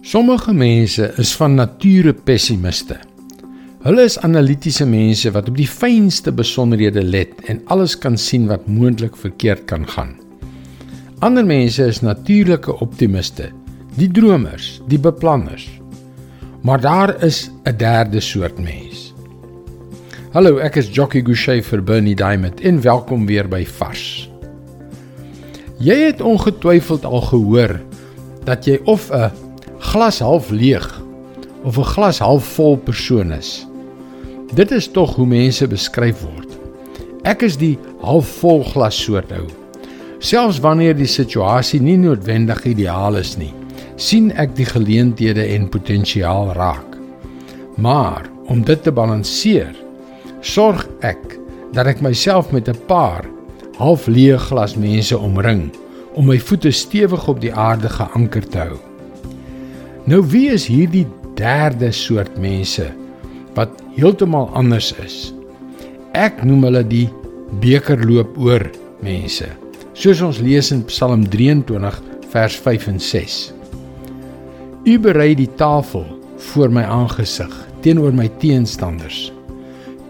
Sommige mense is van nature pessimiste. Hulle is analitiese mense wat op die fynste besonderhede let en alles kan sien wat moontlik verkeerd kan gaan. Ander mense is natuurlike optimiste, die dromers, die beplanners. Maar daar is 'n derde soort mens. Hallo, ek is Jockey Gouchee vir Bernie Diamond en welkom weer by Vars. Jy het ongetwyfeld al gehoor dat jy of 'n glas half leeg of 'n glas half vol persoon is. Dit is tog hoe mense beskryf word. Ek is die halfvol glas soort ou. Selfs wanneer die situasie nie noodwendig ideaal is nie, sien ek die geleenthede en potensiaal raak. Maar om dit te balanseer, sorg ek dat ek myself met 'n paar half leë glas mense omring om my voete stewig op die aarde geanker te hou. Nou wie is hierdie derde soort mense wat heeltemal anders is? Ek noem hulle die bekerloop oor mense. Soos ons lees in Psalm 23 vers 5 en 6. U berei die tafel voor my aangesig teenoor my teenstanders.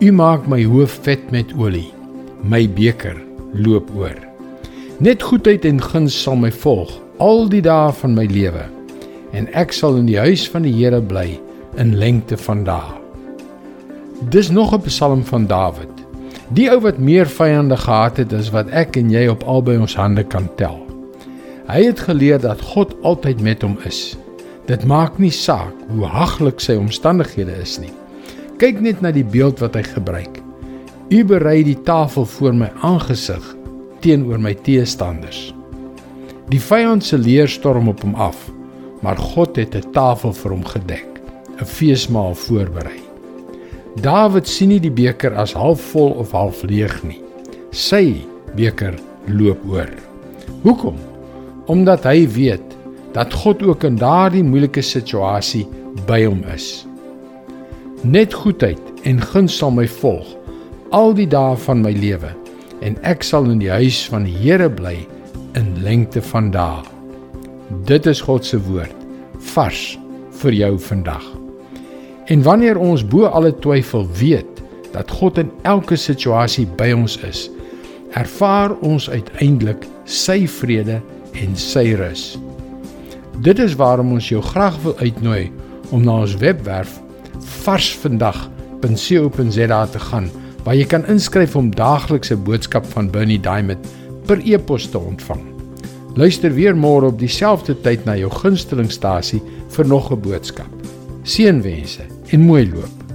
U maak my hoof vet met olie. My beker loop oor. Net goedheid en guns sal my volg al die dae van my lewe en ek sal in die huis van die Here bly in lengte van dae. Dis nog 'n psalm van Dawid. Die ou wat meer vyande gehad het as wat ek en jy op albei ons hande kan tel. Hy het geleer dat God altyd met hom is. Dit maak nie saak hoe haglik sy omstandighede is nie. Kyk net na die beeld wat hy gebruik. U berei die tafel voor my aangesig teenoor my teestanders. Die vyand se leer storm op hom af maar God het 'n tafel vir hom gedek, 'n feesmaal voorberei. Dawid sien nie die beker as halfvol of half leeg nie. Sy beker loop oor. Hoekom? Omdat hy weet dat God ook in daardie moeilike situasie by hom is. Net goedheid en guns sal my volg al die dae van my lewe en ek sal in die huis van die Here bly in lengte van dae. Dit is God se woord vars vir jou vandag. En wanneer ons bo alle twyfel weet dat God in elke situasie by ons is, ervaar ons uiteindelik sy vrede en sy rus. Dit is waarom ons jou graag wil uitnooi om na ons webwerf varsvandag.co.za te gaan waar jy kan inskryf om daaglikse boodskap van Bernie Diamond per e-pos te ontvang. Luister weer môre op dieselfde tyd na jou gunstelingstasie vir nog 'n boodskap. Seënwense en mooi loop.